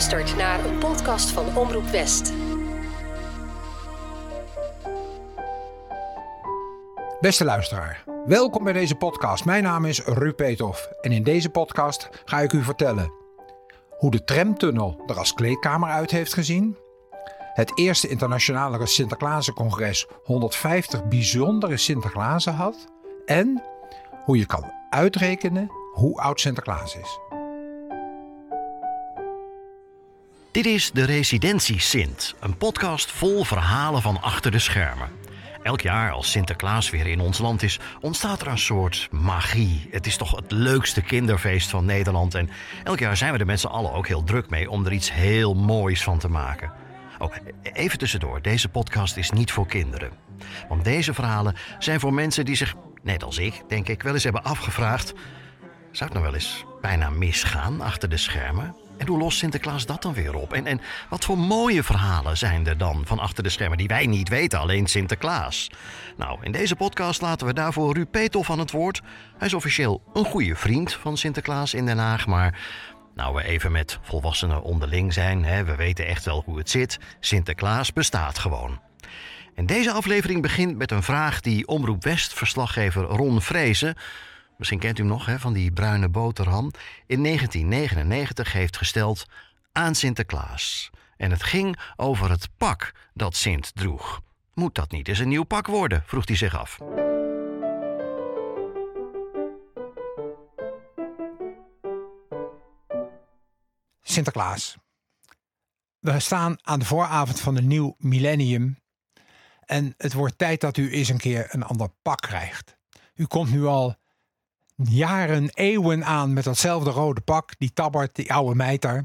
luistert naar een podcast van Omroep West. Beste luisteraar, welkom bij deze podcast. Mijn naam is Ruud Peethoff en in deze podcast ga ik u vertellen hoe de tramtunnel er als kleedkamer uit heeft gezien, het eerste internationale Sinterklaasencongres 150 bijzondere Sinterklaasen had en hoe je kan uitrekenen hoe oud Sinterklaas is. Dit is de Residentie Sint, een podcast vol verhalen van achter de schermen. Elk jaar als Sinterklaas weer in ons land is, ontstaat er een soort magie. Het is toch het leukste kinderfeest van Nederland. En elk jaar zijn we er met z'n allen ook heel druk mee om er iets heel moois van te maken. Oh, even tussendoor, deze podcast is niet voor kinderen. Want deze verhalen zijn voor mensen die zich, net als ik, denk ik, wel eens hebben afgevraagd: zou het nou wel eens bijna misgaan achter de schermen? En hoe lost Sinterklaas dat dan weer op? En, en wat voor mooie verhalen zijn er dan van achter de schermen die wij niet weten, alleen Sinterklaas? Nou, in deze podcast laten we daarvoor Ruud Peethoff aan het woord. Hij is officieel een goede vriend van Sinterklaas in Den Haag, maar nou we even met volwassenen onderling zijn, hè, we weten echt wel hoe het zit. Sinterklaas bestaat gewoon. En deze aflevering begint met een vraag die Omroep West-verslaggever Ron Vrezen misschien kent u hem nog hè, van die bruine boterham, in 1999 heeft gesteld aan Sinterklaas. En het ging over het pak dat Sint droeg. Moet dat niet eens een nieuw pak worden? vroeg hij zich af. Sinterklaas. We staan aan de vooravond van een nieuw millennium. En het wordt tijd dat u eens een keer een ander pak krijgt. U komt nu al jaren, eeuwen aan met datzelfde rode pak, die tabbert, die oude meiter.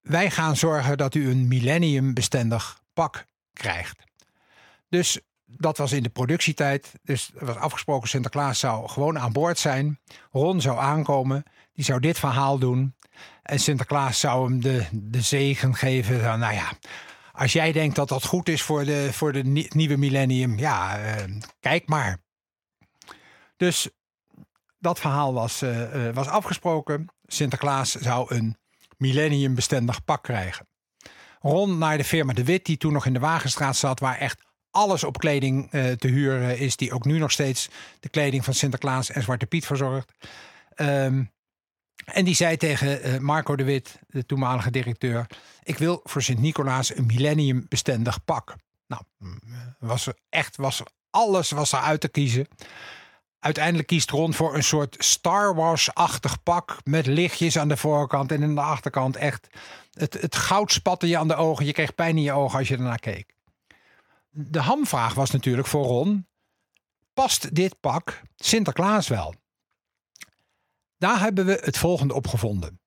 Wij gaan zorgen dat u een millenniumbestendig pak krijgt. Dus dat was in de productietijd. Dus was afgesproken, Sinterklaas zou gewoon aan boord zijn. Ron zou aankomen, die zou dit verhaal doen. En Sinterklaas zou hem de, de zegen geven. Nou ja, als jij denkt dat dat goed is voor de, voor de nieuwe millennium, ja, uh, kijk maar. Dus dat verhaal was, uh, was afgesproken. Sinterklaas zou een millenniumbestendig pak krijgen. Ron naar de firma De Wit, die toen nog in de Wagenstraat zat, waar echt alles op kleding uh, te huren is, die ook nu nog steeds de kleding van Sinterklaas en Zwarte Piet verzorgt. Um, en die zei tegen Marco de Wit, de toenmalige directeur: Ik wil voor Sint-Nicolaas een millenniumbestendig pak. Nou, was er echt was alles was er uit te kiezen. Uiteindelijk kiest Ron voor een soort Star Wars-achtig pak met lichtjes aan de voorkant en aan de achterkant. Echt, het, het goud spatte je aan de ogen. Je kreeg pijn in je ogen als je ernaar keek. De hamvraag was natuurlijk voor Ron: past dit pak Sinterklaas wel? Daar hebben we het volgende op gevonden.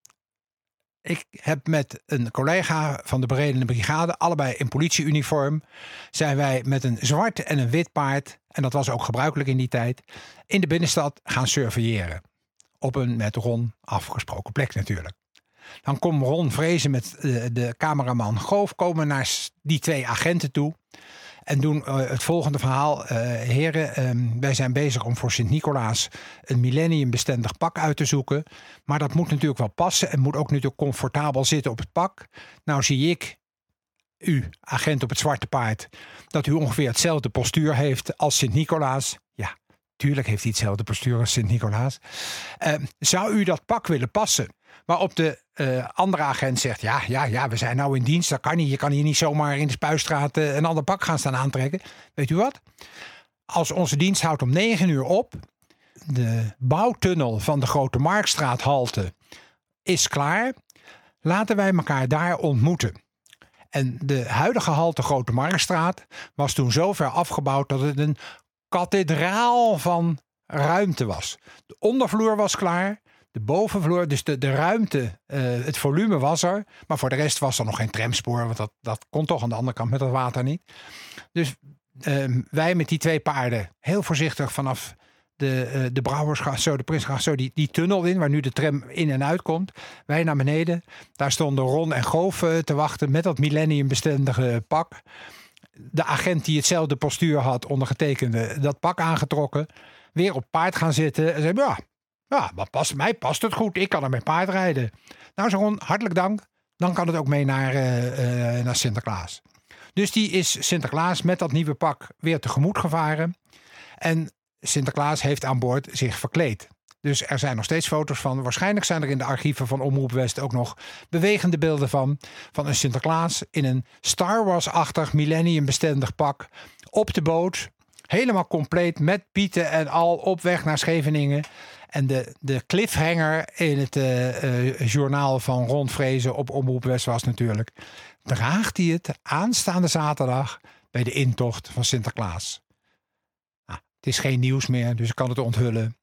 Ik heb met een collega van de beredende brigade, allebei in politieuniform, zijn wij met een zwart en een wit paard, en dat was ook gebruikelijk in die tijd, in de binnenstad gaan surveilleren. Op een met Ron afgesproken plek natuurlijk. Dan komt Ron Vrezen met de, de cameraman Goof komen naar die twee agenten toe. En doen uh, het volgende verhaal. Uh, heren, um, wij zijn bezig om voor Sint-Nicolaas een millenniumbestendig pak uit te zoeken. Maar dat moet natuurlijk wel passen en moet ook natuurlijk comfortabel zitten op het pak. Nou zie ik, u, agent op het zwarte paard, dat u ongeveer hetzelfde postuur heeft als Sint-Nicolaas. Tuurlijk heeft hij hetzelfde postuur als Sint-Nicolaas. Uh, zou u dat pak willen passen? Waarop de uh, andere agent zegt: ja, ja, ja, we zijn nou in dienst. Dat kan niet. Je kan hier niet zomaar in de Spuistraat uh, een ander pak gaan staan aantrekken. Weet u wat? Als onze dienst houdt om 9 uur op. De bouwtunnel van de Grote Marktstraat halte is klaar. Laten wij elkaar daar ontmoeten. En de huidige halte Grote Marktstraat was toen zo ver afgebouwd dat het een kathedraal van ruimte was. De ondervloer was klaar de bovenvloer, dus de, de ruimte, uh, het volume was er. Maar voor de rest was er nog geen tramspoor, want dat, dat kon toch aan de andere kant met het water niet. Dus uh, wij met die twee paarden heel voorzichtig vanaf de, uh, de Brouwersgracht, zo de Prinsgracht, zo die, die tunnel in, waar nu de tram in en uit komt. Wij naar beneden. Daar stonden Ron en Goof te wachten met dat millenniumbestendige pak. De agent die hetzelfde postuur had, ondergetekende, dat pak aangetrokken. Weer op paard gaan zitten. En zei, ja, ja, maar past, mij past het goed. Ik kan er met paard rijden. Nou, Ron, hartelijk dank. dan kan het ook mee naar, eh, eh, naar Sinterklaas. Dus die is Sinterklaas met dat nieuwe pak weer tegemoet gevaren. En Sinterklaas heeft aan boord zich verkleed. Dus er zijn nog steeds foto's van. Waarschijnlijk zijn er in de archieven van Omroep West ook nog bewegende beelden van. Van een Sinterklaas in een Star Wars-achtig millennium-bestendig pak. Op de boot. Helemaal compleet met pieten en al op weg naar Scheveningen. En de, de cliffhanger in het uh, uh, journaal van Ron Vrezen op Omroep West was natuurlijk... draagt hij het aanstaande zaterdag bij de intocht van Sinterklaas. Nou, het is geen nieuws meer, dus ik kan het onthullen.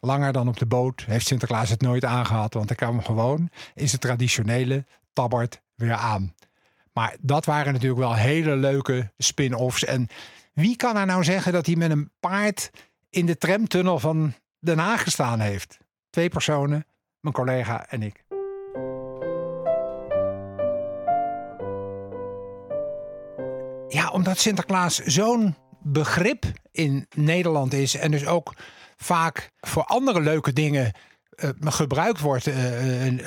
Langer dan op de boot heeft Sinterklaas het nooit aangehad, want hij kwam gewoon is het traditionele tabbert weer aan. Maar dat waren natuurlijk wel hele leuke spin-offs. En wie kan er nou zeggen dat hij met een paard in de tramtunnel van Den Haag gestaan heeft? Twee personen, mijn collega en ik. Ja, omdat Sinterklaas zo'n begrip in Nederland is en dus ook vaak voor andere leuke dingen uh, gebruikt wordt, uh,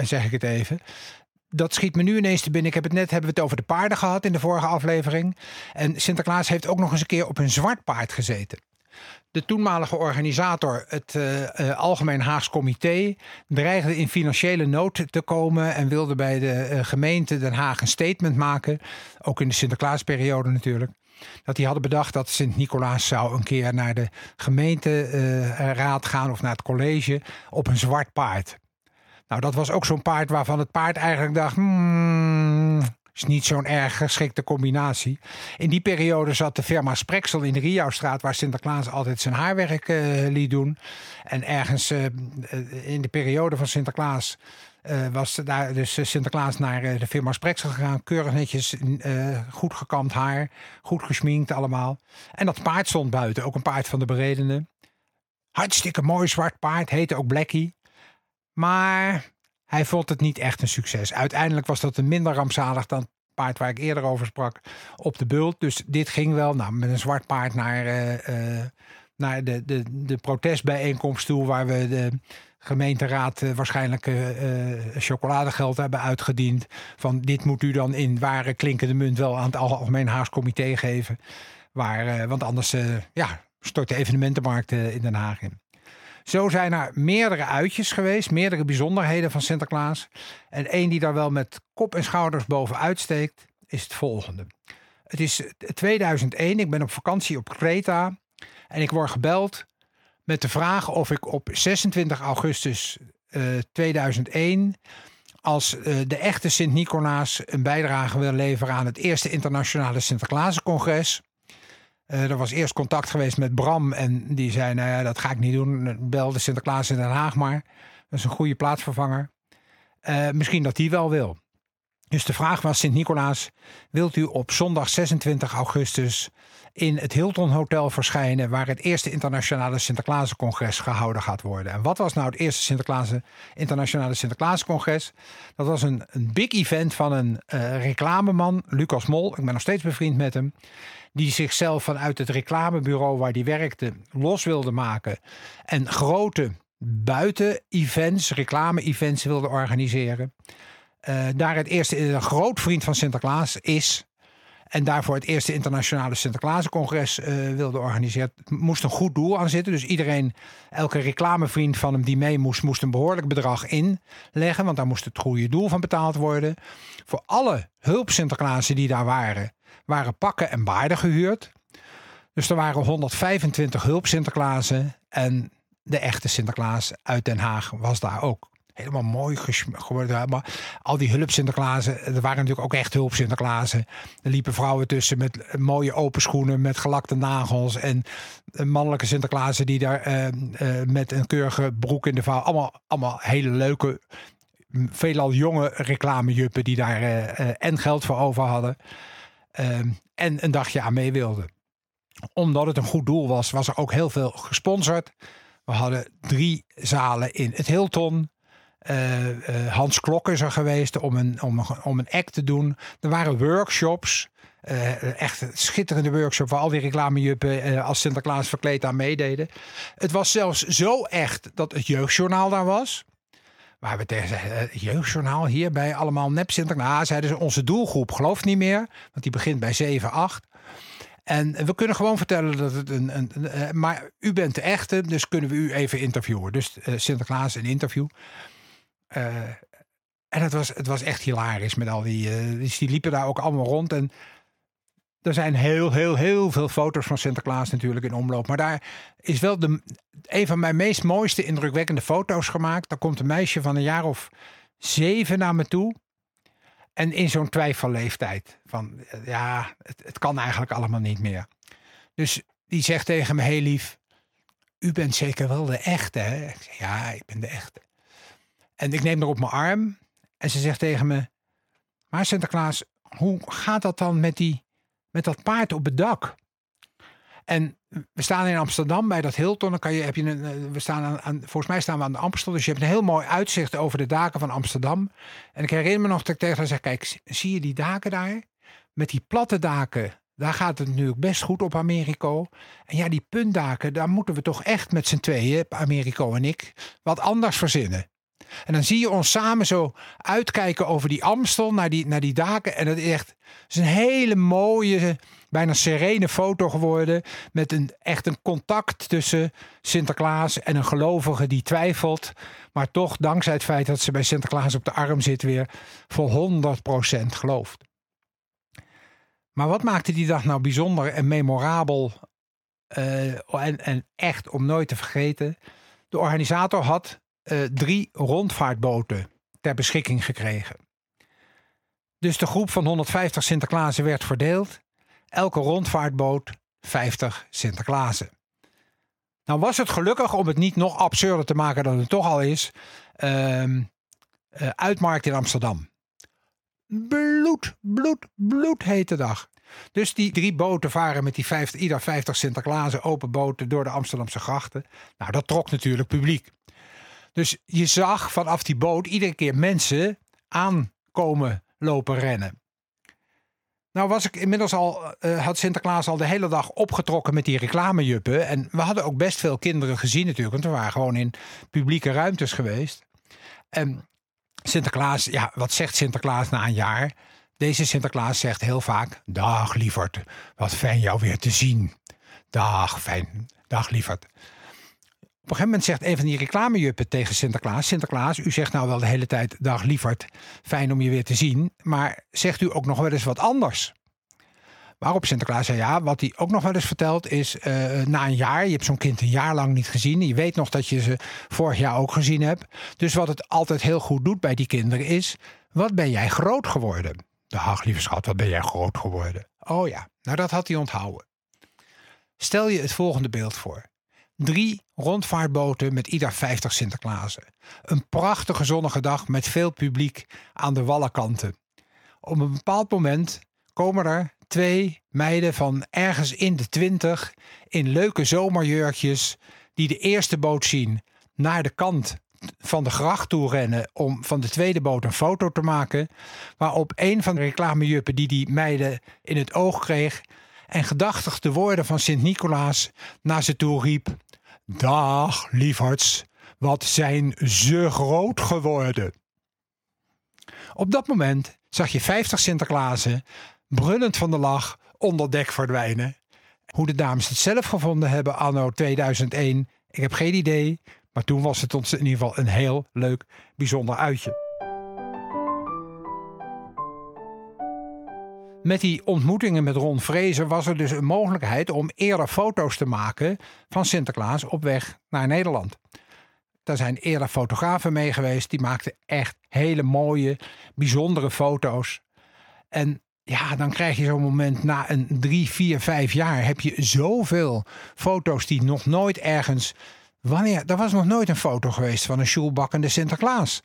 zeg ik het even. Dat schiet me nu ineens te binnen. Ik heb het net hebben we het over de paarden gehad in de vorige aflevering. En Sinterklaas heeft ook nog eens een keer op een zwart paard gezeten. De toenmalige organisator, het Algemeen Haags Comité, dreigde in financiële nood te komen en wilde bij de gemeente Den Haag een statement maken. Ook in de Sinterklaasperiode natuurlijk dat die hadden bedacht dat Sint-Nicolaas zou een keer naar de gemeenteraad gaan of naar het college op een zwart paard. Nou, dat was ook zo'n paard waarvan het paard eigenlijk dacht. Hmm, is niet zo'n erg geschikte combinatie. In die periode zat de firma Spreksel in de Riauwstraat, waar Sinterklaas altijd zijn haarwerk uh, liet doen. En ergens uh, in de periode van Sinterklaas uh, was daar dus eh, Sinterklaas naar uh, de firma Spreksel gegaan. Keurig netjes, goed gekamd haar, goed gesminkt allemaal. En dat paard stond buiten, ook een paard van de beredenen. Hartstikke mooi zwart paard, heette ook Blackie. Maar hij vond het niet echt een succes. Uiteindelijk was dat een minder rampzalig dan paard waar ik eerder over sprak op de bult. Dus dit ging wel nou, met een zwart paard naar, naar de, de, de protestbijeenkomst toe... waar we de gemeenteraad uh, waarschijnlijk uh, chocoladegeld hebben uitgediend. Van dit moet u dan in ware klinkende munt wel aan het Algemeen Haags Comité geven. Waar, want anders ja, stort de evenementenmarkt in Den Haag in. Zo zijn er meerdere uitjes geweest, meerdere bijzonderheden van Sinterklaas. En één die daar wel met kop en schouders bovenuit steekt, is het volgende. Het is 2001, ik ben op vakantie op Kreta en ik word gebeld met de vraag of ik op 26 augustus uh, eh, 2001 als uh, de echte Sint-Nicolaas een bijdrage wil leveren aan het eerste internationale Sinterklaascongres. Uh, er was eerst contact geweest met Bram en die zei, nou ja, dat ga ik niet doen. Bel de Sinterklaas in Den Haag maar. Dat is een goede plaatsvervanger. misschien dat die wel wil. Dus de vraag was, Sint-Nicolaas, wilt u op zondag 26 augustus in het Hilton Hotel verschijnen, waar het eerste internationale Sinterklaascongres gehouden gaat worden. En wat was nou het eerste Sinterklaas, internationale Sinterklaascongres? Dat was een, een big event van een uh, reclameman, Lucas Mol. Ik ben nog steeds bevriend met hem. Die zichzelf vanuit het reclamebureau waar hij werkte los wilde maken. En grote buiten-events, reclame-events wilde organiseren. Uh, daar het eerste, een groot vriend van Sinterklaas is en daarvoor het eerste internationale Sinterklaascongres uh, wilde organiseren. Moest een goed doel aan zitten. Dus iedereen, elke reclamevriend van hem die mee moest, moest een behoorlijk bedrag inleggen. Want daar moest het goede doel van betaald worden. Voor alle hulp Sinterklaasen die daar waren, waren pakken en baarden gehuurd. Dus er waren 125 hulp Sinterklaasen. En de echte Sinterklaas uit Den Haag was daar ook helemaal mooi geworden. Maar al die hulp Sinterklaasen, er waren natuurlijk ook echt hulp Sinterklaasen. Er liepen vrouwen tussen met mooie open schoenen, met gelakte nagels. En mannelijke Sinterklaasen die daar uh, met een keurige broek in de vouw. Allemaal, allemaal hele leuke, veelal jonge reclamejuppen die daar en geld voor over hadden. Ehm, en een dagje aan mee wilden. Omdat het een goed doel was, was er ook heel veel gesponsord. We hadden drie zalen in het Hilton. Uh, uh, Hans Klok is er geweest om een, om, om een act te doen. Er waren workshops. Uh, echt schitterende workshop waar al die reclamejuppen als Sinterklaas verkleed aan meededen. Het was zelfs zo echt dat het jeugdjournaal daar was. Waar we tegen zeiden, eh, jeugdjournaal hierbij allemaal nep Sinterklaas. Zeiden ze, onze doelgroep gelooft niet meer. Want die begint bij 7, 8. En we kunnen gewoon vertellen dat het een. een, een- eh, maar u bent de echte, dus kunnen we u even interviewen. Dus eh, Sinterklaas een interview. Eh, en het was, het was echt hilarisch met al die. eh, dus die liepen daar ook allemaal rond. En er zijn heel, heel, heel veel foto's van Sinterklaas natuurlijk in omloop. Maar daar is wel de, een van mijn meest mooiste, indrukwekkende foto's gemaakt. Daar komt een meisje van een jaar of zeven naar me toe. En in zo'n twijfelleeftijd. Van eh, ja, het, het kan eigenlijk allemaal niet meer. Dus die zegt tegen me heel lief. U bent zeker wel de echte, hè? Ik zeg, ja, ik ben de echte. En ik neem haar op mijn arm. En ze zegt tegen me. Maar Sinterklaas, hoe gaat dat dan met, die, met dat paard op het dak? En we staan in Amsterdam bij dat Hilton. Dan kan je, heb je een, eh, we staan aan, volgens mij staan we aan de Amstel. Dus je hebt een heel mooi uitzicht over de daken van Amsterdam. En ik herinner me nog dat ik tegen haar zeg: Kijk, zie je die daken daar? Met die platte daken, daar gaat het natuurlijk best goed op Americo. En ja, die puntdaken, daar moeten we toch echt met z'n tweeën, Americo en ik, wat anders verzinnen. En dan zie je ons samen zo uitkijken over die Amstel naar die, naar die daken. En het is echt is een hele mooie, bijna serene foto geworden. Met een, echt een contact tussen Sinterklaas en een gelovige die twijfelt. Maar toch, dankzij het feit dat ze bij Sinterklaas op de arm zit, weer voor 100% gelooft. Maar wat maakte die dag nou bijzonder en memorabel eh, en, en echt om nooit te vergeten? De organisator had eh, drie rondvaartboten ter beschikking gekregen. Dus de groep van 150 Sinterklaasen werd verdeeld. Elke rondvaartboot 50 Sinterklaasen. Nou was het gelukkig, om het niet nog absurder te maken dan het toch al is, eh, uitmarkt in Amsterdam. Bloed, bloed, bloed hete dag. Dus die drie boten varen met die 50, ieder 50 Sinterklaasen open boten door de Amsterdamse grachten. Nou, dat trok natuurlijk publiek. Dus je zag vanaf die boot iedere keer mensen aankomen lopen rennen. Nou was ik inmiddels al, eh, had Sinterklaas al de hele dag opgetrokken met die reclamejuppen. En we hadden ook best veel kinderen gezien natuurlijk, want we waren gewoon in publieke ruimtes geweest. En Sinterklaas, ja, wat zegt Sinterklaas na een jaar? Deze Sinterklaas zegt heel vaak: Dag lieverd, wat fijn jou weer te zien. Dag, fijn. Dag lieverd. Een gegeven moment zegt een van die reclamejuppen tegen Sinterklaas: Sinterklaas, u zegt nou wel de hele tijd: Dag lieverd, fijn om je weer te zien. Maar zegt u ook nog wel eens wat anders? Waarop Sinterklaas zei: Ja, wat hij ook nog wel eens vertelt is: eh, na een jaar, je hebt zo'n kind een jaar lang niet gezien. Je weet nog dat je ze vorig jaar ook gezien hebt. Dus wat het altijd heel goed doet bij die kinderen is: Wat ben jij groot geworden? Dag lieve schat, wat ben jij groot geworden? Oh ja, nou dat had hij onthouden. Stel je het volgende beeld voor. Drie rondvaartboten met ieder 50 Sinterklaasen. Een prachtige zonnige dag met veel publiek aan de wallenkanten. Op een bepaald moment komen er twee meiden van ergens in de twintig in leuke zomerjurkjes die de eerste boot zien naar de kant van de gracht toe rennen om van de tweede boot een foto te maken. Waarop een van de reclamejuppen die die meiden in het oog kreeg en gedachtig de woorden van Sint-Nicolaas naar ze toe riep. Dag, lieverds, wat zijn ze groot geworden. Op dat moment zag je 50 Sinterklaasen brullend van de lach onder dek verdwijnen. Hoe de dames het zelf gevonden hebben anno 2001, ik heb geen idee. Maar toen was het ons in ieder geval een heel leuk, bijzonder uitje. Met die ontmoetingen met Ron Vrezer was er dus een mogelijkheid om eerder foto's te maken van Sinterklaas op weg naar Nederland. Daar zijn eerder fotografen mee geweest, die maakten echt hele mooie, bijzondere foto's. En ja, dan krijg je zo'n moment na een drie, vier, vijf jaar heb je zoveel foto's die nog nooit ergens Wanneer? Er was nog nooit een foto geweest van een schoelbakkende Sinterklaas.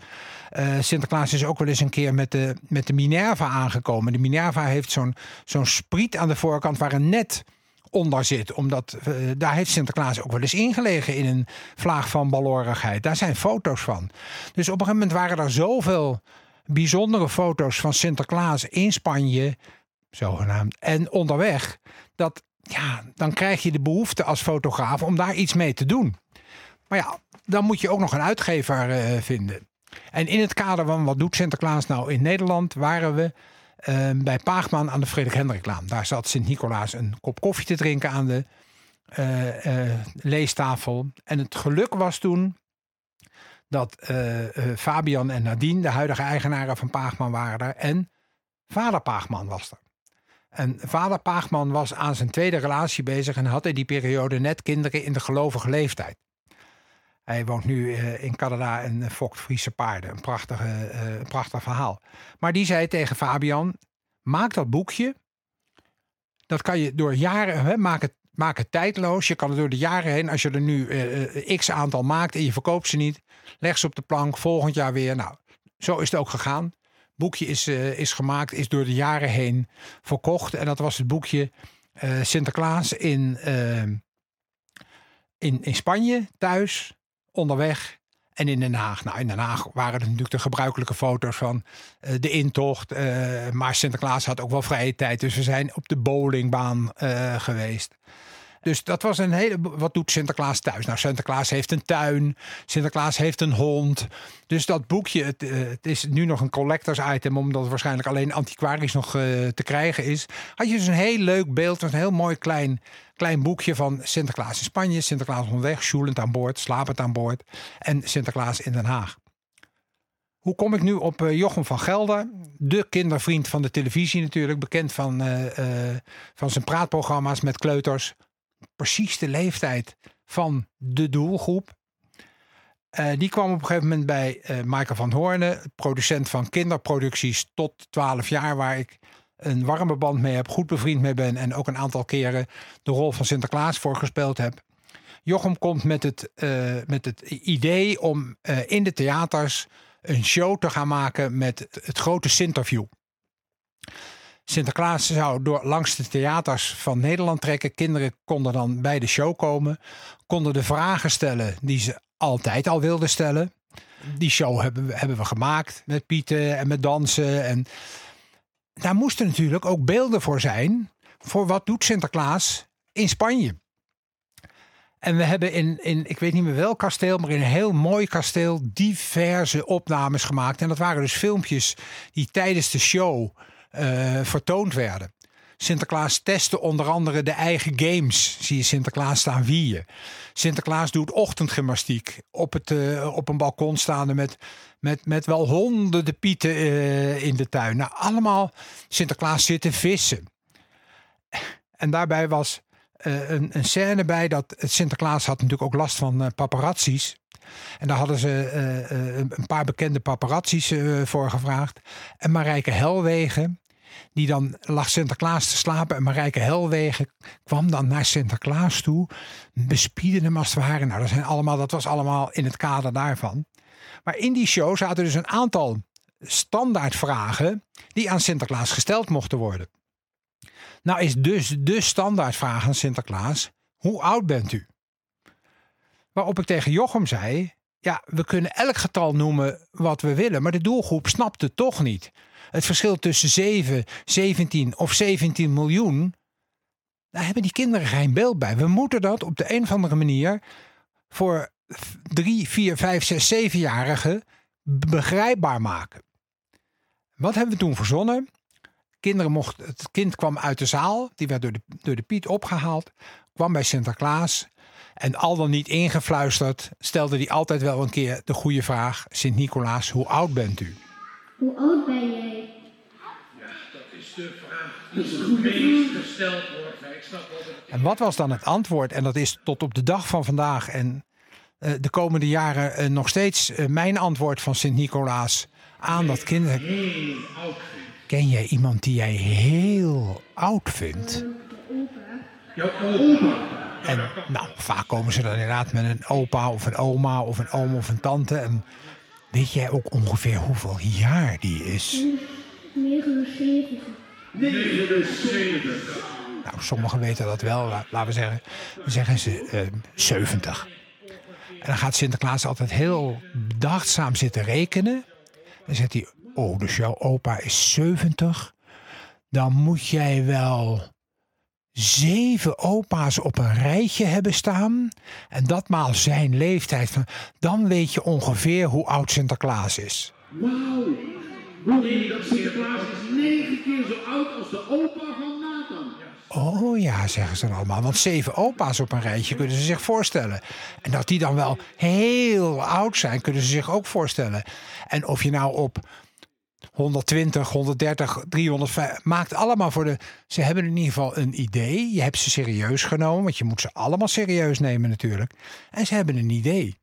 Uh, Sinterklaas is ook wel eens een keer met de, met de Minerva aangekomen. De Minerva heeft zo'n zo'n spriet aan de voorkant waar een net onder zit. Omdat uh, daar heeft Sinterklaas ook wel eens ingelegen in een vlaag van balorigheid. Daar zijn foto's van. Dus op een gegeven moment waren er zoveel bijzondere foto's van Sinterklaas in Spanje, zogenaamd, en onderweg. Dat ja, dan krijg je de behoefte als fotograaf om daar iets mee te doen. Maar ja, dan moet je ook nog een uitgever uh, vinden. En in het kader van wat doet Sinterklaas nou in Nederland, waren we uh, bij Paagman aan de Frederik Hendriklaan. Daar zat Sint-Nicolaas een kop koffie te drinken aan de uh, uh, leestafel. En het geluk was toen dat Fabian en Nadine, de huidige eigenaren van Paagman, waren er. En vader Paagman was er. En vader Paagman was aan zijn tweede relatie bezig en had in die periode net kinderen in de gelovige leeftijd. Hij woont nu uh, in Canada en fokt Friese paarden. Een, prachtige, uh, prachtig verhaal. Maar die zei tegen Fabian: Maak dat boekje. Dat kan je door jaren, hè, maak, het, maak het tijdloos. Je kan het door de jaren heen, als je er nu uh, x aantal maakt en je verkoopt ze niet, leg ze op de plank, volgend jaar weer. Nou, zo is het ook gegaan boekje is, uh, is gemaakt, is door de jaren heen verkocht. En dat was het boekje uh, Sinterklaas in, uh, in, in Spanje, thuis, onderweg en in Den Haag. Nou, in Den Haag waren er natuurlijk de gebruikelijke foto's van de intocht. maar Sinterklaas had ook wel vrije tijd. Dus we zijn op de bowlingbaan geweest. Dus dat was een hele. Wat doet Sinterklaas thuis? Nou, Sinterklaas heeft een tuin. Sinterklaas heeft een hond. Dus dat boekje, het, uh, het is nu nog een collectors item, omdat het waarschijnlijk alleen antiquarisch nog uh, te krijgen is. Had je dus een heel leuk beeld, een heel mooi klein, klein boekje van Sinterklaas in Spanje, Sinterklaas onderweg, Schulend aan boord, slapend aan boord en Sinterklaas in Den Haag. Hoe kom ik nu op uh, Jochem van Gelder? De kindervriend van de televisie natuurlijk. Bekend van, van zijn praatprogramma's met kleuters precies de leeftijd van de doelgroep. Uh, die kwam op een gegeven moment bij uh, Michael van Hoornen, producent van kinderproducties tot 12 jaar, waar ik een warme band mee heb, goed bevriend mee ben en ook een aantal keren de rol van Sinterklaas voor gespeeld heb. Jochem komt met het, uh, met het idee om in de theaters een show te gaan maken met het grote Sinterview. Sinterklaas zou door langs de theaters van Nederland trekken. Kinderen konden dan bij de show komen, konden de vragen stellen die ze altijd al wilden stellen. Die show hebben we, hebben we gemaakt met pieten en met dansen. En daar moesten natuurlijk ook beelden voor zijn. Voor wat doet Sinterklaas in Spanje? En we hebben in, in, ik weet niet meer welk kasteel, maar in een heel mooi kasteel diverse opnames gemaakt. En dat waren dus filmpjes die tijdens de show uh, vertoond werden. Sinterklaas testte onder andere de eigen games. Zie je Sinterklaas staan wieën. Sinterklaas doet ochtendgymnastiek op, het, uh, op een balkon staande met, met, met wel honderden pieten uh, in de tuin. Nou, allemaal Sinterklaas zitten vissen. En daarbij was een, een scène bij dat Sinterklaas had natuurlijk ook last van paparazzi's. En daar hadden ze een paar bekende paparazzi's voor gevraagd. En Marijke Helwegen, die dan lag Sinterklaas te slapen. En Marijke Helwegen kwam dan naar Sinterklaas toe. Bespieden hem als het ware. Nou, dat, zijn allemaal, dat was allemaal in het kader daarvan. Maar in die show zaten dus een aantal standaardvragen die aan Sinterklaas gesteld mochten worden. Nou is dus de standaardvraag aan Sinterklaas: hoe oud bent u? Waarop ik tegen Jochem zei: ja, we kunnen elk getal noemen wat we willen, maar de doelgroep snapt het toch niet het verschil tussen 7, 17 of 17 miljoen, daar hebben die kinderen geen beeld bij. We moeten dat op de een of andere manier voor 3, 4, 5, 6, 7-jarigen begrijpbaar maken. Wat hebben we toen verzonnen? Kinderen mochten, het kind kwam uit de zaal, die werd door de, door de Piet opgehaald, kwam bij Sinterklaas. En al dan niet ingefluisterd, stelde hij altijd wel een keer de goede vraag: Sint-Nicolaas, hoe oud bent u? Hoe oud ben jij? De vraag die het meest gesteld wordt. Ik snap wel dat En wat was dan het antwoord? En dat is tot op de dag van vandaag en uh, de komende jaren uh, nog steeds uh, mijn antwoord van Sint-Nicolaas aan dat kind. heel oud vind. Ken jij iemand die jij heel oud vindt? Jouw opa. En nou, vaak komen ze dan inderdaad met een opa of een oma of een oom of een tante. En weet jij ook ongeveer hoeveel jaar die is? 79. 79. Nou, sommigen weten dat wel. La- Laten we zeggen, dan zeggen ze eh 70. En dan gaat Sinterklaas altijd heel bedachtzaam zitten rekenen. Dan zegt hij, oh, dus jouw opa is 70. Dan moet jij wel zeven opa's op een rijtje hebben staan. En dat maal zijn leeftijd. Dan weet je ongeveer hoe oud Sinterklaas is. Dat Sinterklaas is negen keer zo oud als de opa van Nathan. Oh ja, zeggen ze dan allemaal. Want zeven opa's op een rijtje kunnen ze zich voorstellen. En dat die dan wel heel oud zijn, kunnen ze zich ook voorstellen. En of je nou op 120, 130, 300, maakt allemaal voor de. Ze hebben in ieder geval een idee. Je hebt ze serieus genomen, want je moet ze allemaal serieus nemen natuurlijk. En ze hebben een idee.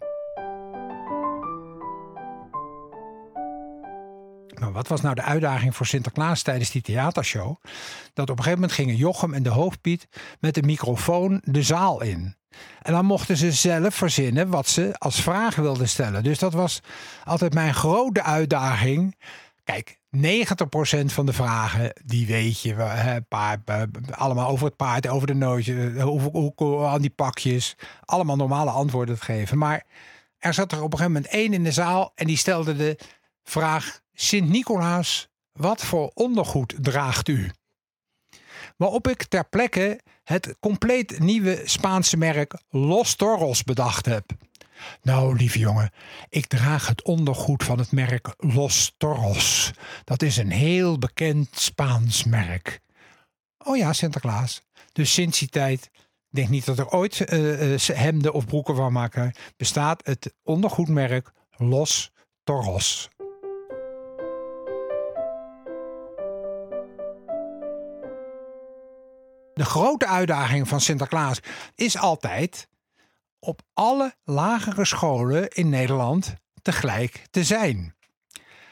Maar wat was nou de uitdaging voor Sinterklaas tijdens die theatershow? Dat op een gegeven moment gingen Jochem en de hoofdpiet met de microfoon de zaal in. En dan mochten ze zelf verzinnen wat ze als vraag wilden stellen. Dus dat was altijd mijn grote uitdaging. Kijk, 90% van de vragen, die weet je. Hè, paard, eh, allemaal over het paard, over de nootje, hoe, hoe, aan die pakjes. Allemaal normale antwoorden te geven. Maar er zat er op een gegeven moment één in de zaal en die stelde de vraag: Sint-Nicolaas, wat voor ondergoed draagt u? Waarop ik ter plekke het compleet nieuwe Spaanse merk Los Toros bedacht heb. Nou, lieve jongen, ik draag het ondergoed van het merk Los Toros. Dat is een heel bekend Spaans merk. Oh ja, Sinterklaas. Dus sinds die tijd, ik denk niet dat er ooit uh, hemden of broeken van maken, bestaat het ondergoedmerk Los Toros. De grote uitdaging van Sinterklaas is altijd op alle lagere scholen in Nederland tegelijk te zijn.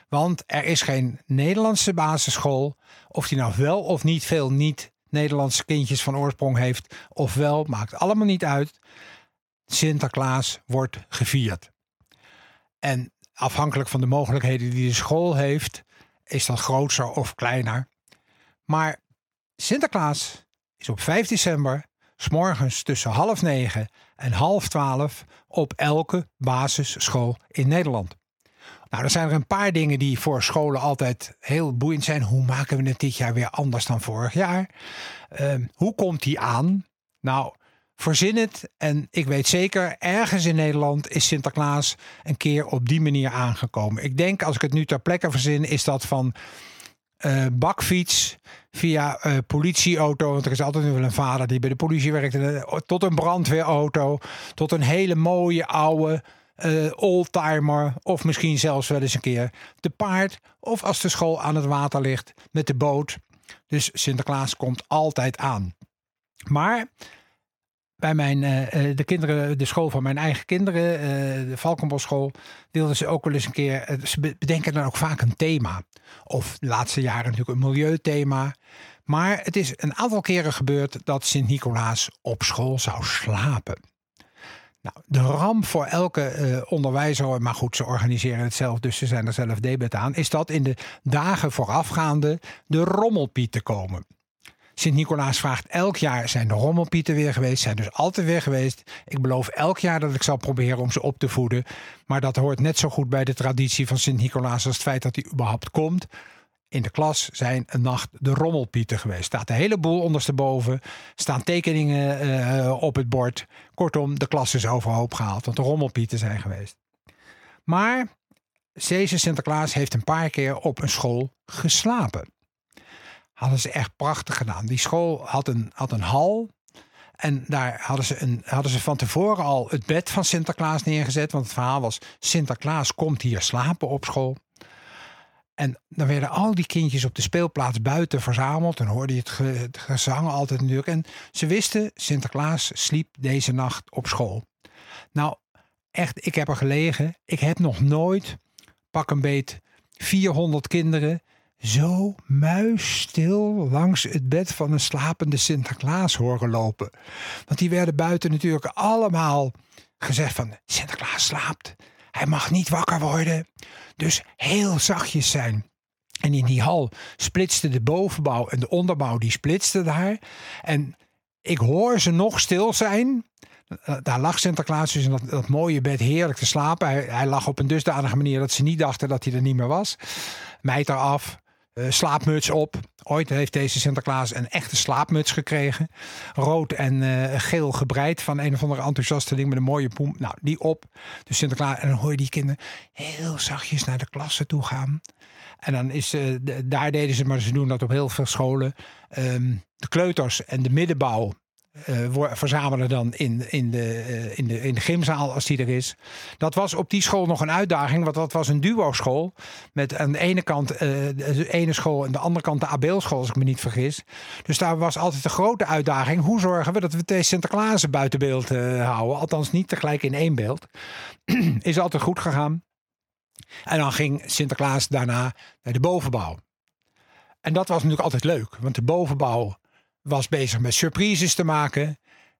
Want er is geen Nederlandse basisschool, of die nou wel of niet veel niet-Nederlandse kindjes van oorsprong heeft, of wel, maakt allemaal niet uit. Sinterklaas wordt gevierd. En afhankelijk van de mogelijkheden die de school heeft, is dat groter of kleiner. Maar Sinterklaas is op 5 december, s morgens tussen half negen en half twaalf, op elke basisschool in Nederland. Nou, er zijn er een paar dingen die voor scholen altijd heel boeiend zijn. Hoe maken we het dit jaar weer anders dan vorig jaar? Uh, hoe komt die aan? Nou, verzin het. En ik weet zeker, ergens in Nederland is Sinterklaas een keer op die manier aangekomen. Ik denk, als ik het nu ter plekke verzin, is dat van uh, bakfiets via uh, politieauto. Want er is altijd wel een vader die bij de politie werkt. Uh, tot een brandweerauto. Tot een hele mooie oude oldtimer. Of misschien zelfs wel eens een keer te paard. Of als de school aan het water ligt met de boot. Dus Sinterklaas komt altijd aan. Maar bij mijn, uh, de kinderen, de school van mijn eigen kinderen, uh, de Valkenbosschool, wilden ze ook wel eens een keer. ze bedenken dan ook vaak een thema. Of de laatste jaren natuurlijk een milieuthema. Maar het is een aantal keren gebeurd dat Sint-Nicolaas op school zou slapen. Nou, de ramp voor elke onderwijzer, maar goed, ze organiseren het zelf, dus ze zijn er zelf debet aan, is dat in de dagen voorafgaande de rommelpiet te komen. Sint-Nicolaas vraagt elk jaar: zijn de rommelpieten weer geweest? Zijn dus altijd weer geweest. Ik beloof elk jaar dat ik zal proberen om ze op te voeden. Maar dat hoort net zo goed bij de traditie van Sint-Nicolaas als het feit dat hij überhaupt komt. In de klas zijn een nacht de rommelpieten geweest. Staat een heleboel ondersteboven. Staan tekeningen uh, op het bord. Kortom, de klas is overhoop gehaald, want de rommelpieten zijn geweest. Maar deze Sinterklaas heeft een paar keer op een school geslapen hadden ze echt prachtig gedaan. Die school had een, had een hal. En daar hadden ze, een, hadden ze van tevoren al het bed van Sinterklaas neergezet. Want het verhaal was: Sinterklaas komt hier slapen op school. En dan werden al die kindjes op de speelplaats buiten verzameld. En hoorde het, het gezang altijd natuurlijk. En ze wisten: Sinterklaas sliep deze nacht op school. Nou, echt, ik heb er gelegen. Ik heb nog nooit, pak een beet, 400 kinderen zo muisstil langs het bed van een slapende Sinterklaas horen lopen. Want die werden buiten natuurlijk allemaal gezegd van Sinterklaas slaapt. Hij mag niet wakker worden. Dus heel zachtjes zijn. En in die hal splitste de bovenbouw en de onderbouw, die splitsten daar. En ik hoor ze nog stil zijn. Daar lag Sinterklaas dus in dat, mooie bed heerlijk te slapen. Hij, lag op een dusdanige manier dat ze niet dachten dat hij er niet meer was. Mijt eraf, slaapmuts op. Ooit heeft deze Sinterklaas een echte slaapmuts gekregen. Rood en eh, geel gebreid van een of andere enthousiaste ding met een mooie poem. Nou, die op. Dus Sinterklaas. En dan hoor je die kinderen heel zachtjes naar de klasse toe gaan. En dan is, eh, de- daar deden ze, maar ze doen dat op heel veel scholen. Ehm, de kleuters en de middenbouw eh, verzamelen dan in, in, de, eh, in, de, in de gymzaal als die er is. Dat was op die school nog een uitdaging, want dat was een duo-school. Met aan de ene kant eh, de ene school en de andere kant de Abeelschool, als ik me niet vergis. Dus daar was altijd de grote uitdaging. Hoe zorgen we dat we deze Sinterklaas buiten beeld houden? Althans niet tegelijk in één beeld. is altijd goed gegaan. En dan ging Sinterklaas daarna naar de bovenbouw. En dat was natuurlijk altijd leuk, want de bovenbouw was bezig met surprises te maken.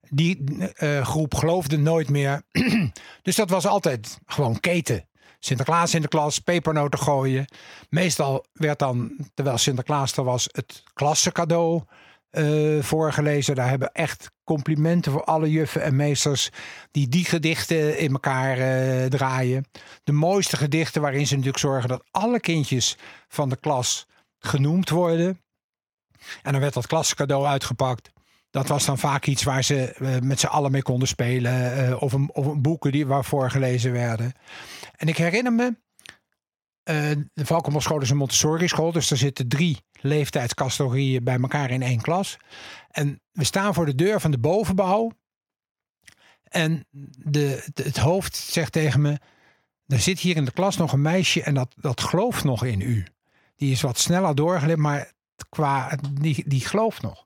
Die eh, groep geloofde nooit meer. dus dat was altijd gewoon keten. Sinterklaas in de klas, pepernoten gooien. Meestal werd dan, terwijl Sinterklaas er was, het klassencadeau eh, voorgelezen. Daar hebben echt complimenten voor alle juffen en meesters die die gedichten in elkaar eh, draaien. De mooiste gedichten waarin ze natuurlijk zorgen dat alle kindjes van de klas genoemd worden. En dan werd dat klascadeau uitgepakt. Dat was dan vaak iets waar ze eh, met z'n allen mee konden spelen. eh, of, een, of een boeken die waarvoor gelezen werden. En ik herinner me. eh, de Valkenbos is een Montessori school. Dus er zitten drie leeftijdscategorieën bij elkaar in één klas. En we staan voor de deur van de bovenbouw. En de, het hoofd zegt tegen me. Er zit hier in de klas nog een meisje en dat, dat gelooft nog in u. Die is wat sneller doorgeleid, maar qua, die, die gelooft nog.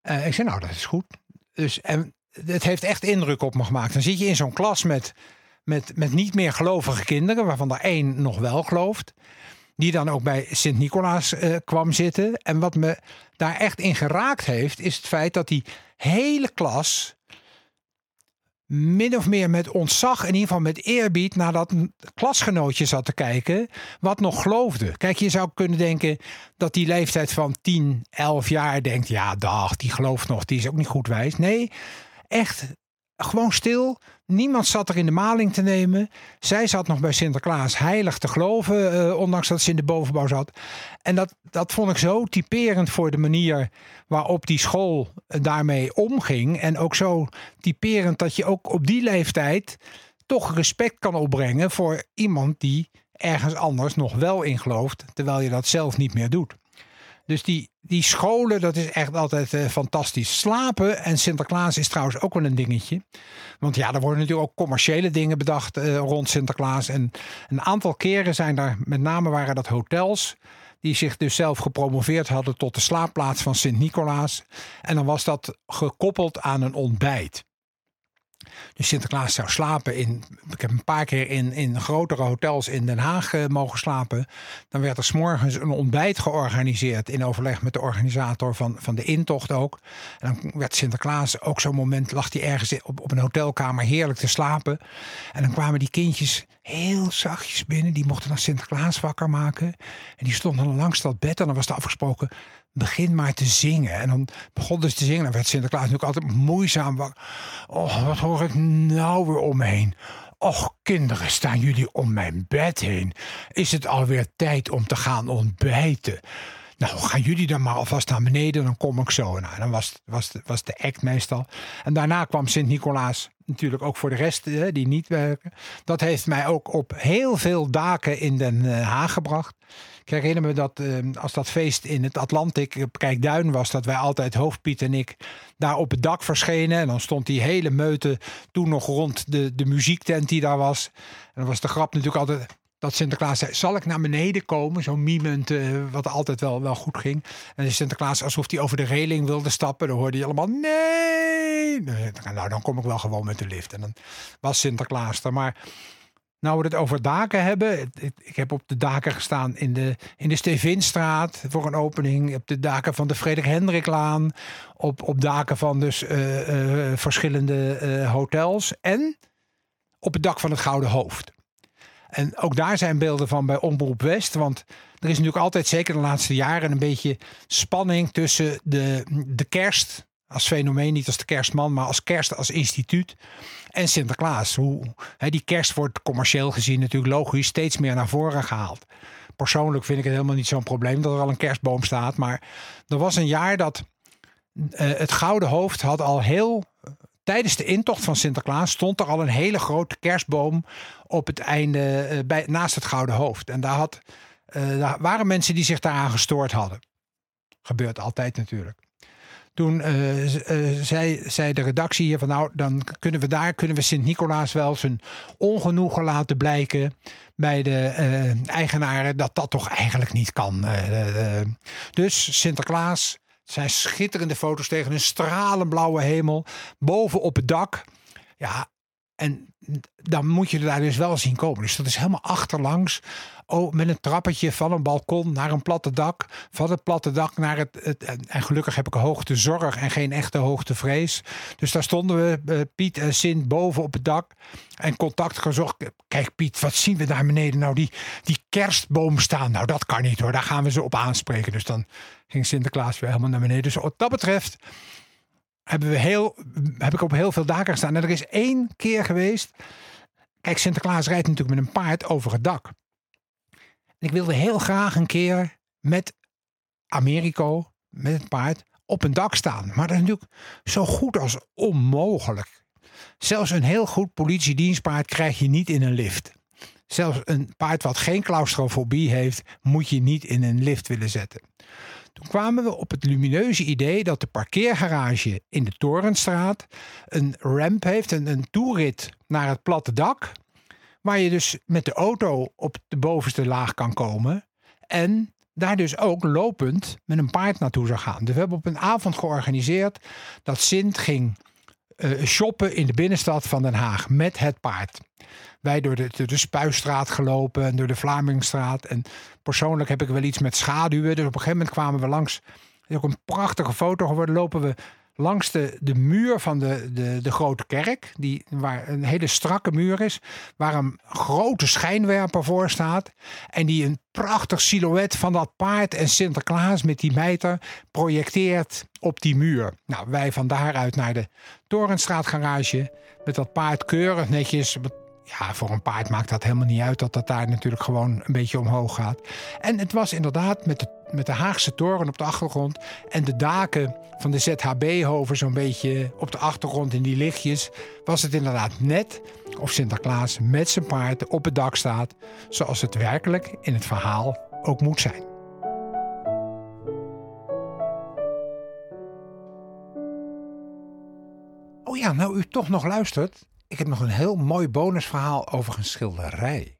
Eh, ik zei, nou, dat is goed. Dus, en het heeft echt indruk op me gemaakt. Dan zit je in zo'n klas met, met, met niet meer gelovige kinderen, waarvan er één nog wel gelooft. Die dan ook bij Sint-Nicolaas eh, kwam zitten. En wat me daar echt in geraakt heeft, is het feit dat die hele klas min of meer met ontzag, in ieder geval met eerbied, naar dat klasgenootje zat te kijken, wat nog geloofde. Kijk, je zou kunnen denken dat die leeftijd van 10, 11 jaar denkt, ja, dag, die gelooft nog, die is ook niet goed wijs. Nee, echt gewoon stil. Niemand zat er in de maling te nemen. Zij zat nog bij Sinterklaas heilig te geloven, eh, ondanks dat ze in de bovenbouw zat. En dat, dat vond ik zo typerend voor de manier waarop die school eh, daarmee omging. En ook zo typerend dat je ook op die leeftijd toch respect kan opbrengen voor iemand die ergens anders nog wel in gelooft, terwijl je dat zelf niet meer doet. Dus die, die scholen, dat is echt altijd eh, fantastisch. Slapen en Sinterklaas is trouwens ook wel een dingetje. Want ja, er worden natuurlijk ook commerciële dingen bedacht eh, rond Sinterklaas. En een aantal keren zijn er, met name waren dat hotels, die zich dus zelf gepromoveerd hadden tot de slaapplaats van Sint-Nicolaas. En dan was dat gekoppeld aan een ontbijt. Dus Sinterklaas zou slapen in. Ik heb een paar keer in, in grotere hotels in Den Haag eh, mogen slapen. Dan werd er s'morgens een ontbijt georganiseerd. In overleg met de organisator van, van de intocht ook. En dan werd Sinterklaas ook zo'n moment. lag hij ergens op, op een hotelkamer heerlijk te slapen. En dan kwamen die kindjes heel zachtjes binnen. Die mochten dan Sinterklaas wakker maken. En die stonden dan langs dat bed. En dan was er afgesproken begin maar te zingen. En dan begonnen ze te zingen. Dan werd Sinterklaas natuurlijk altijd moeizaam wakker. Oh, wat hoor ik nou weer om me heen? Och, kinderen, staan jullie om mijn bed heen? Is het alweer tijd om te gaan ontbijten? Nou, gaan jullie dan maar alvast naar beneden, dan kom ik zo. Nou, dan was, was, was de act meestal. En daarna kwam Sint-Nicolaas natuurlijk ook voor de rest hè, die niet werken. Dat heeft mij ook op heel veel daken in Den eh, Haag gebracht. Ik herinner me dat eh, als dat feest in het Atlantic op Kijkduin was, dat wij altijd, Hoofdpiet en ik, daar op het dak verschenen. En dan stond die hele meute toen nog rond de, de muziektent die daar was. En dan was de grap natuurlijk altijd dat Sinterklaas zei: Zal ik naar beneden komen? Zo mimend, eh, wat altijd wel, wel goed ging. En Sinterklaas alsof hij over de reling wilde stappen. Dan hoorde je allemaal: Nee! Nou, dan kom ik wel gewoon met de lift. En dan was Sinterklaas er. Maar nou we het over daken hebben. Ik heb op de daken gestaan in de, in de Stevinstraat voor een opening. Op de daken van de Frederik Hendriklaan. Op, op daken van dus eh, eh, verschillende hotels. En op het dak van het Gouden Hoofd. En ook daar zijn beelden van bij Omroep West. Want er is natuurlijk altijd, zeker de laatste jaren, een beetje spanning tussen de, de kerst als fenomeen, niet als de kerstman, maar als kerst als instituut. En Sinterklaas. Hoe, die kerst wordt commercieel gezien natuurlijk logisch steeds meer naar voren gehaald. persoonlijk vind ik het helemaal niet zo'n probleem dat er al een kerstboom staat. Maar er was een jaar dat eh, het Gouden Hoofd had al heel. Tijdens de intocht van Sinterklaas stond er al een hele grote kerstboom op het einde eh, bij, naast het Gouden Hoofd. En daar, had, eh, daar waren mensen die zich daaraan gestoord hadden. Gebeurt altijd natuurlijk. Toen eh, zei, zei de redactie hier van nou, dan kunnen we daar kunnen we Sint-Nicolaas wel zijn ongenoegen laten blijken bij de eigenaren dat dat toch eigenlijk niet kan. Dus Sinterklaas, zijn schitterende foto's tegen een stralend blauwe hemel, boven op het dak. Ja, en dan moet je daar dus wel zien komen. Dus dat is helemaal achterlangs. Oh, met een trappetje van een balkon naar een platte dak. Van het platte dak naar het. en, gelukkig heb ik hoogtezorg en geen echte hoogtevrees. Dus daar stonden we, eh, Piet en Sint, boven op het dak. En contact gezocht. Kijk, Piet, wat zien we daar beneden? Nou, die, die kerstboom staan. Nou, dat kan niet hoor. Daar gaan we ze op aanspreken. Dus dan ging Sinterklaas weer helemaal naar beneden. Dus wat dat betreft hebben we heel, heb ik op heel veel daken gestaan. En er is één keer geweest. Kijk, Sinterklaas rijdt natuurlijk met een paard over het dak. En ik wilde heel graag een keer met Americo, met het paard, op een dak staan. Maar dat is natuurlijk zo goed als onmogelijk. Zelfs een heel goed politiedienstpaard krijg je niet in een lift. Zelfs een paard wat geen claustrofobie heeft, moet je niet in een lift willen zetten. Toen kwamen we op het lumineuze idee dat de parkeergarage in de Torenstraat een ramp heeft, een, een toerit naar het platte dak. Waar je dus met de auto op de bovenste laag kan komen. En daar dus ook lopend met een paard naartoe zou gaan. Dus we hebben op een avond georganiseerd dat Sint ging eh, shoppen in de binnenstad van Den Haag met het paard. Wij door de, de Spuistraat gelopen en door de Vlamingstraat. En persoonlijk heb ik wel iets met schaduwen. Dus op een gegeven moment kwamen we langs. Het is ook een prachtige foto geworden. Lopen we langs de, de muur van de, de, de grote kerk. Die, waar een hele strakke muur is. Waar een grote schijnwerper voor staat. En die een prachtig silhouet van dat paard en Sinterklaas met die mijter projecteert op die muur. Nou, wij van daaruit naar de Torenstraatgarage. Met dat paard keurig netjes. Ja, voor een paard maakt dat helemaal niet uit dat dat daar natuurlijk gewoon een beetje omhoog gaat. En het was inderdaad met de, met de Haagse toren op de achtergrond en de daken van de ZHB-hoven zo'n beetje op de achtergrond in die lichtjes. Was het inderdaad net of Sinterklaas met zijn paard op het dak staat, zoals het werkelijk in het verhaal ook moet zijn. Oh ja, nou u toch nog luistert. Ik heb nog een heel mooi bonusverhaal over een schilderij.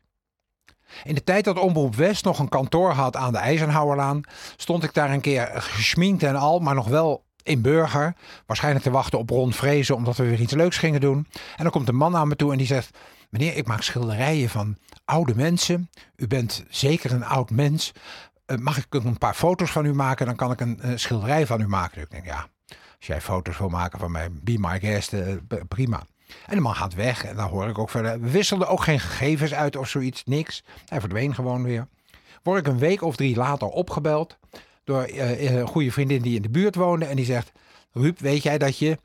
In de tijd dat Omroep West nog een kantoor had aan de Eisenhowerlaan, stond ik daar een keer geschminkt en al, maar nog wel in burger. Waarschijnlijk te wachten op Ron Vrezen, omdat we weer iets leuks gingen doen. En dan komt een man aan me toe en die zegt: Meneer, ik maak schilderijen van oude mensen. U bent zeker een oud mens. Eh, mag ik een paar foto's van u maken? Dan kan ik een eh, schilderij van u maken. Ik denk, ja, als jij foto's wil maken van mij, be my guest, eh, prima. En de man gaat weg en dan hoor ik ook verder. We wisselden ook geen gegevens uit of zoiets, niks. Hij verdween gewoon weer. Word ik een week of drie later opgebeld door eh, een goede vriendin die in de buurt woonde. En die zegt, Ruud, weet jij dat je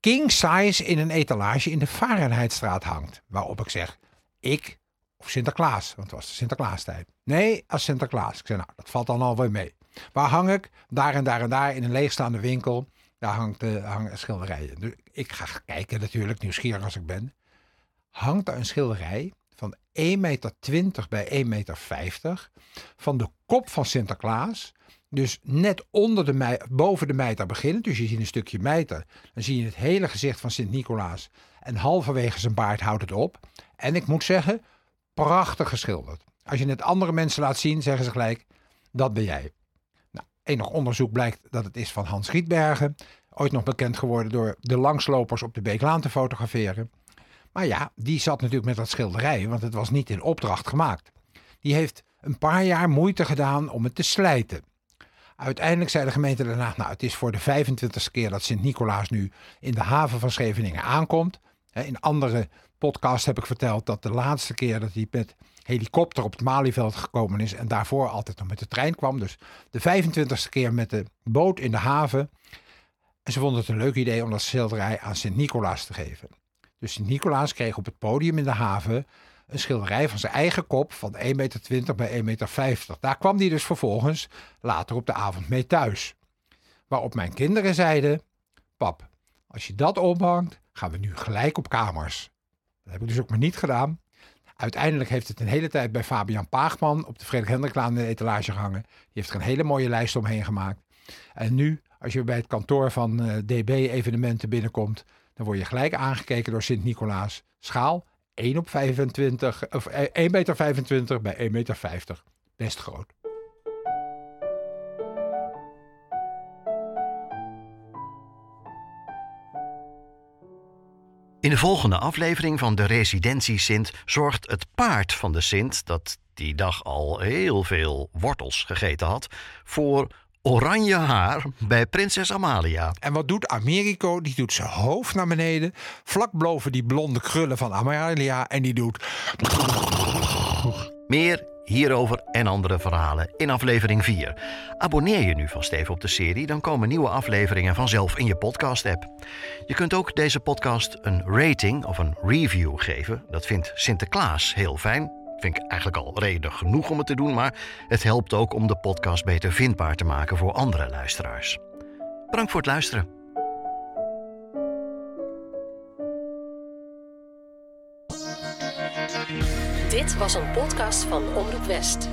king size in een etalage in de Fahrenheitstraat hangt? Waarop ik zeg, ik of Sinterklaas, want het was Sinterklaastijd. Nee, als Sinterklaas. Ik zei, nou, dat valt dan alweer mee. Waar hang ik? Daar en daar en daar in een leegstaande winkel. Daar hangt, eh, hangen schilderijen. Dus ik ga kijken natuurlijk, nieuwsgierig als ik ben. Hangt er een schilderij van 1,20 meter bij 1,50 meter van de kop van Sinterklaas. Dus net onder de mei, boven de mijter beginnen. Dus je ziet een stukje mijter. Dan zie je het hele gezicht van Sint-Nicolaas. En halverwege zijn baard houdt het op. En ik moet zeggen, prachtig geschilderd. Als je het andere mensen laat zien, zeggen ze gelijk, dat ben jij. Enig onderzoek blijkt dat het is van Hans Rietbergen. Ooit nog bekend geworden door de langslopers op de Beeklaan te fotograferen. Maar ja, die zat natuurlijk met dat schilderij, want het was niet in opdracht gemaakt. Die heeft een paar jaar moeite gedaan om het te slijten. Uiteindelijk zei de gemeente daarna, nou het is voor de 25ste keer dat Sint-Nicolaas nu in de haven van Scheveningen aankomt. In andere podcasts heb ik verteld dat de laatste keer dat hij met helikopter op het Malieveld gekomen is en daarvoor altijd nog met de trein kwam. Dus de 25ste keer met de boot in de haven. En ze vonden het een leuk idee om dat schilderij aan Sint-Nicolaas te geven. Dus Sint-Nicolaas kreeg op het podium in de haven een schilderij van zijn eigen kop van 1,20 meter bij 1,50 meter. Daar kwam hij dus vervolgens later op de avond mee thuis. Waarop mijn kinderen zeiden: Pap, als je dat ophangt, gaan we nu gelijk op kamers. Dat heb ik dus ook maar niet gedaan. Uiteindelijk heeft het een hele tijd bij Fabian Paagman op de Frederik Hendriklaan in de etalage gehangen. Die heeft er een hele mooie lijst omheen gemaakt. En nu, als je bij het kantoor van eh, DB evenementen binnenkomt, dan word je gelijk aangekeken door Sint-Nicolaas. Schaal 1 op 25, of 1,25 meter bij 1,50 meter. Best groot. In de volgende aflevering van de Residentie Sint zorgt het paard van de Sint, dat die dag al heel veel wortels gegeten had, voor oranje haar bij prinses Amalia. En wat doet Americo? Die doet zijn hoofd naar beneden, vlak boven die blonde krullen van Amalia en die doet... Meer hierover en andere verhalen in aflevering 4. Abonneer je nu vast even op de serie, dan komen nieuwe afleveringen vanzelf in je podcast-app. Je kunt ook deze podcast een rating of een review geven. Dat vindt Sinterklaas heel fijn. Vind ik eigenlijk al reden genoeg om het te doen, maar het helpt ook om de podcast beter vindbaar te maken voor andere luisteraars. Bedankt voor het luisteren. Dit was een podcast van Omroep West.